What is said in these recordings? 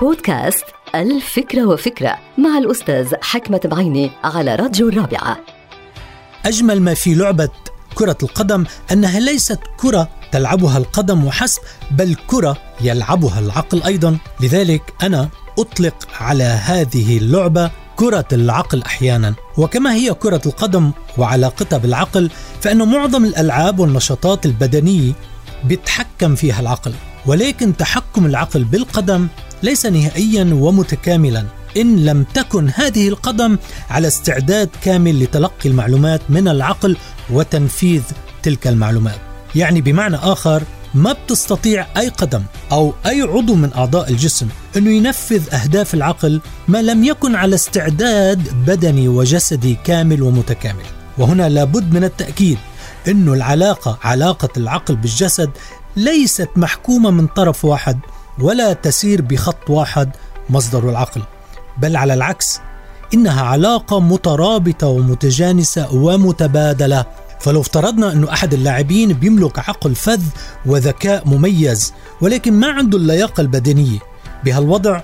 بودكاست الفكرة وفكرة مع الأستاذ حكمة بعيني على راديو الرابعة. أجمل ما في لعبة كرة القدم أنها ليست كرة تلعبها القدم وحسب بل كرة يلعبها العقل أيضا. لذلك أنا أطلق على هذه اللعبة كرة العقل أحيانا. وكما هي كرة القدم وعلاقتها بالعقل فإن معظم الألعاب والنشاطات البدنية بيتحكم فيها العقل. ولكن تحكم العقل بالقدم ليس نهائيا ومتكاملا. إن لم تكن هذه القدم على استعداد كامل لتلقي المعلومات من العقل وتنفيذ تلك المعلومات. يعني بمعنى آخر ما بتستطيع أي قدم أو أي عضو من أعضاء الجسم إنه ينفذ أهداف العقل ما لم يكن على استعداد بدني وجسدي كامل ومتكامل. وهنا لابد من التأكيد إنه العلاقة علاقة العقل بالجسد ليست محكومة من طرف واحد. ولا تسير بخط واحد مصدر العقل بل على العكس إنها علاقة مترابطة ومتجانسة ومتبادلة. فلو افترضنا انه أحد اللاعبين بيملك عقل فذ وذكاء مميز ولكن ما عنده اللياقة البدنية بهالوضع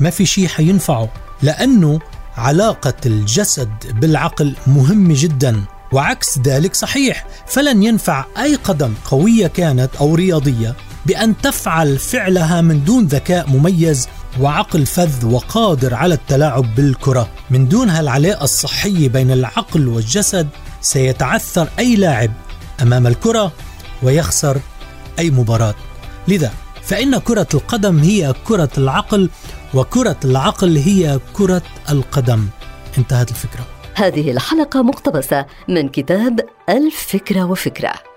ما في شيء حينفعه لأنه علاقة الجسد بالعقل مهمه جدا. وعكس ذلك صحيح فلن ينفع أي قدم قوية كانت أو رياضية. بأن تفعل فعلها من دون ذكاء مميز وعقل فذ وقادر على التلاعب بالكرة. من دون هالعلاقه الصحيه بين العقل والجسد سيتعثر أي لاعب أمام الكرة ويخسر أي مباراة. لذا فإن كرة القدم هي كرة العقل وكرة العقل هي كرة القدم. انتهت الفكرة. هذه الحلقة مقتبسة من كتاب الفكرة وفكرة.